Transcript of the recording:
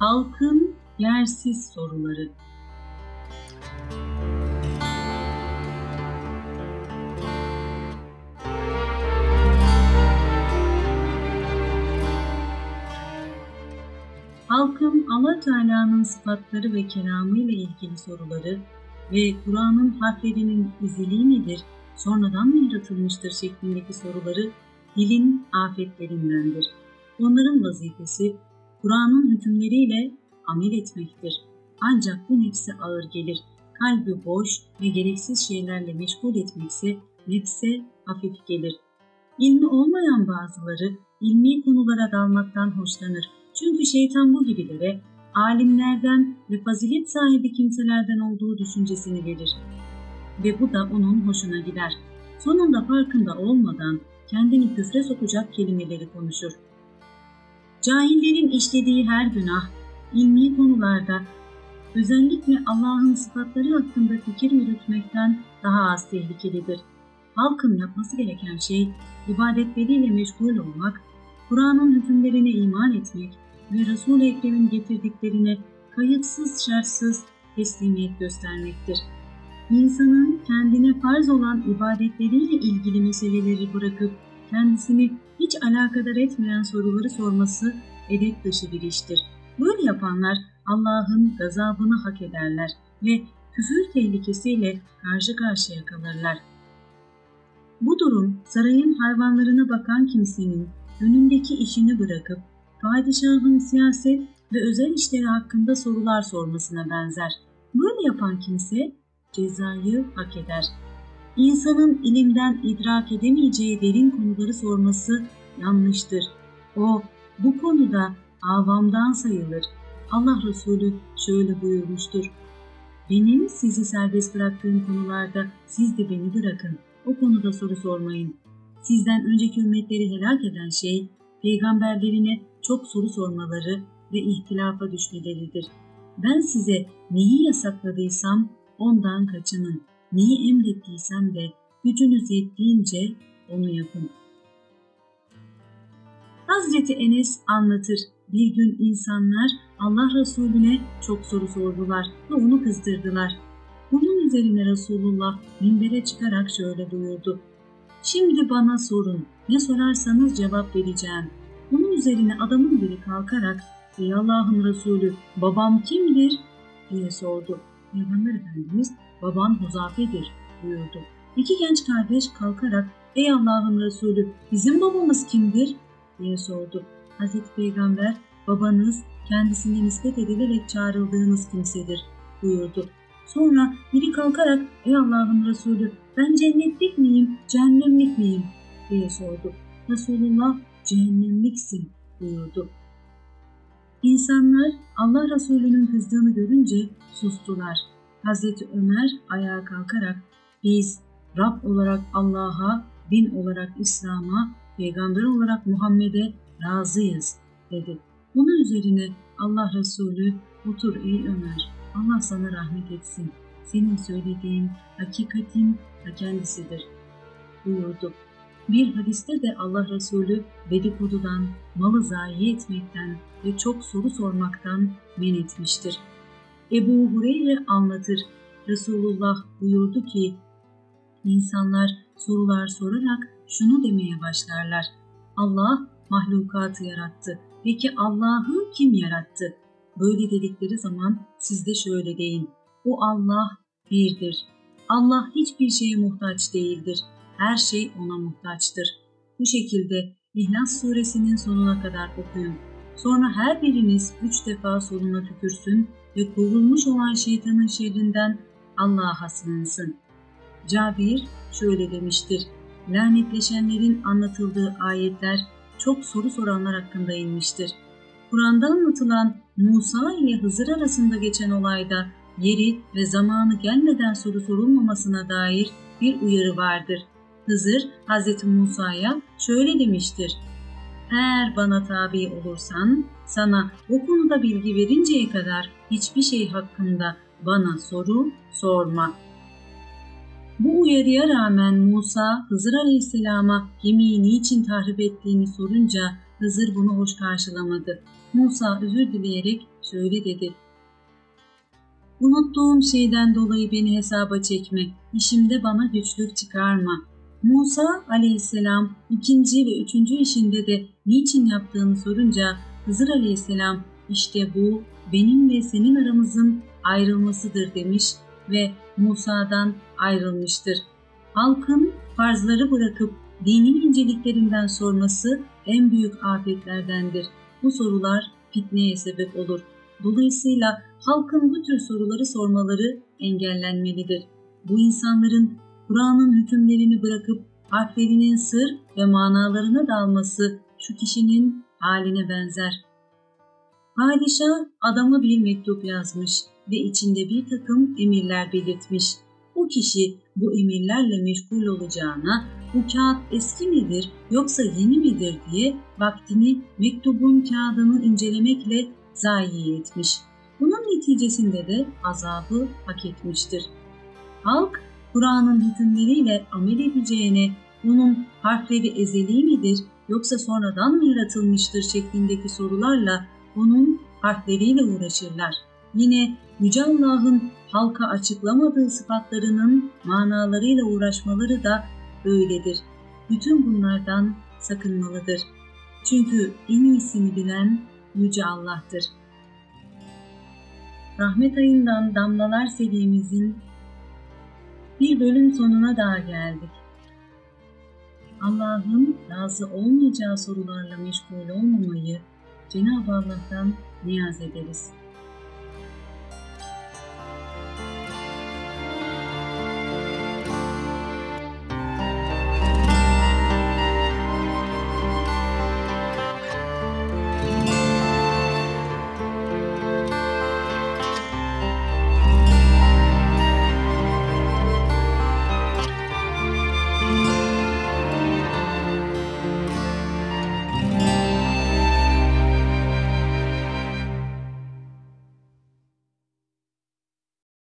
Halkın yersiz soruları. Halkın Allah Teala'nın sıfatları ve kelamı ile ilgili soruları ve Kur'an'ın harflerinin iziliği nedir, sonradan mı yaratılmıştır şeklindeki soruları dilin afetlerindendir. Onların vazifesi Kur'an'ın hükümleriyle amel etmektir. Ancak bu nefse ağır gelir. Kalbi boş ve gereksiz şeylerle meşgul etmekse nefse hafif gelir. İlmi olmayan bazıları ilmi konulara dalmaktan hoşlanır. Çünkü şeytan bu gibilere alimlerden ve fazilet sahibi kimselerden olduğu düşüncesini verir. Ve bu da onun hoşuna gider. Sonunda farkında olmadan kendini küfre sokacak kelimeleri konuşur. Cahillerin işlediği her günah, ilmi konularda özellikle Allah'ın sıfatları hakkında fikir yürütmekten daha az tehlikelidir. Halkın yapması gereken şey ibadetleriyle meşgul olmak, Kur'an'ın hükümlerine iman etmek ve Resul-i Ekrem'in getirdiklerine kayıtsız şartsız teslimiyet göstermektir. İnsanın kendine farz olan ibadetleriyle ilgili meseleleri bırakıp kendisini hiç alakadar etmeyen soruları sorması edep dışı bir iştir. Böyle yapanlar Allah'ın gazabını hak ederler ve küfür tehlikesiyle karşı karşıya kalırlar. Bu durum sarayın hayvanlarına bakan kimsenin önündeki işini bırakıp padişahın siyaset ve özel işleri hakkında sorular sormasına benzer. Böyle yapan kimse cezayı hak eder. İnsanın ilimden idrak edemeyeceği derin konuları sorması yanlıştır. O bu konuda avamdan sayılır. Allah Resulü şöyle buyurmuştur. Benim sizi serbest bıraktığım konularda siz de beni bırakın. O konuda soru sormayın. Sizden önceki ümmetleri helak eden şey, peygamberlerine çok soru sormaları ve ihtilafa düşmeleridir. Ben size neyi yasakladıysam ondan kaçının. Neyi emrettiysem de gücünüz yettiğince onu yapın. Hazreti Enes anlatır. Bir gün insanlar Allah Resulüne çok soru sordular ve onu kızdırdılar. Bunun üzerine Resulullah minbere çıkarak şöyle buyurdu. Şimdi bana sorun, ne sorarsanız cevap vereceğim. Bunun üzerine adamın biri kalkarak, ''Ey Allah'ın Resulü, babam kimdir?'' diye sordu. Peygamber Efendimiz, ''Baban Huzafe'dir.'' buyurdu. İki genç kardeş kalkarak, ''Ey Allah'ın Resulü, bizim babamız kimdir?'' diye sordu. Hazreti Peygamber, ''Babanız kendisine nispet edilerek çağrıldığınız kimsedir.'' buyurdu. Sonra biri kalkarak, ''Ey Allah'ın Resulü, ben cennetlik miyim, cehennemlik miyim?'' diye sordu. Resulullah, cehennemliksin buyurdu. İnsanlar Allah Resulü'nün kızdığını görünce sustular. Hazreti Ömer ayağa kalkarak biz Rab olarak Allah'a, din olarak İslam'a, peygamber olarak Muhammed'e razıyız dedi. Bunun üzerine Allah Resulü otur ey Ömer Allah sana rahmet etsin. Senin söylediğin hakikatin ta kendisidir buyurdu. Bir hadiste de Allah Resulü dedikodudan, malı zayi etmekten ve çok soru sormaktan men etmiştir. Ebu Hureyre anlatır. Resulullah buyurdu ki, insanlar sorular sorarak şunu demeye başlarlar. Allah mahlukatı yarattı. Peki Allah'ı kim yarattı? Böyle dedikleri zaman siz de şöyle deyin. O Allah birdir. Allah hiçbir şeye muhtaç değildir her şey ona muhtaçtır. Bu şekilde İhlas suresinin sonuna kadar okuyun. Sonra her biriniz üç defa soluna tükürsün ve kovulmuş olan şeytanın şerrinden Allah'a sığınsın. Cabir şöyle demiştir. Lanetleşenlerin anlatıldığı ayetler çok soru soranlar hakkında inmiştir. Kur'an'da anlatılan Musa ile Hızır arasında geçen olayda yeri ve zamanı gelmeden soru sorulmamasına dair bir uyarı vardır. Hızır Hz. Musa'ya şöyle demiştir. Eğer bana tabi olursan sana o konuda bilgi verinceye kadar hiçbir şey hakkında bana soru sorma. Bu uyarıya rağmen Musa Hızır Aleyhisselam'a gemiyi niçin tahrip ettiğini sorunca Hızır bunu hoş karşılamadı. Musa özür dileyerek şöyle dedi. Unuttuğum şeyden dolayı beni hesaba çekme, işimde bana güçlük çıkarma. Musa aleyhisselam ikinci ve üçüncü işinde de niçin yaptığını sorunca Hızır aleyhisselam işte bu benim ve senin aramızın ayrılmasıdır demiş ve Musa'dan ayrılmıştır. Halkın farzları bırakıp dinin inceliklerinden sorması en büyük afetlerdendir. Bu sorular fitneye sebep olur. Dolayısıyla halkın bu tür soruları sormaları engellenmelidir. Bu insanların Kur'an'ın hükümlerini bırakıp harflerinin sır ve manalarına dalması şu kişinin haline benzer. Padişah adama bir mektup yazmış ve içinde bir takım emirler belirtmiş. O kişi bu emirlerle meşgul olacağına bu kağıt eski midir yoksa yeni midir diye vaktini mektubun kağıdını incelemekle zayi etmiş. Bunun neticesinde de azabı hak etmiştir. Halk Kur'an'ın hükümleriyle amel edeceğine onun harfleri ezeli midir yoksa sonradan mı yaratılmıştır şeklindeki sorularla onun harfleriyle uğraşırlar. Yine Yüce Allah'ın halka açıklamadığı sıfatlarının manalarıyla uğraşmaları da öyledir. Bütün bunlardan sakınmalıdır. Çünkü en iyisini bilen Yüce Allah'tır. Rahmet ayından damlalar serimizin bir bölüm sonuna daha geldik. Allah'ın razı olmayacağı sorularla meşgul olmamayı Cenab-ı Allah'tan niyaz ederiz.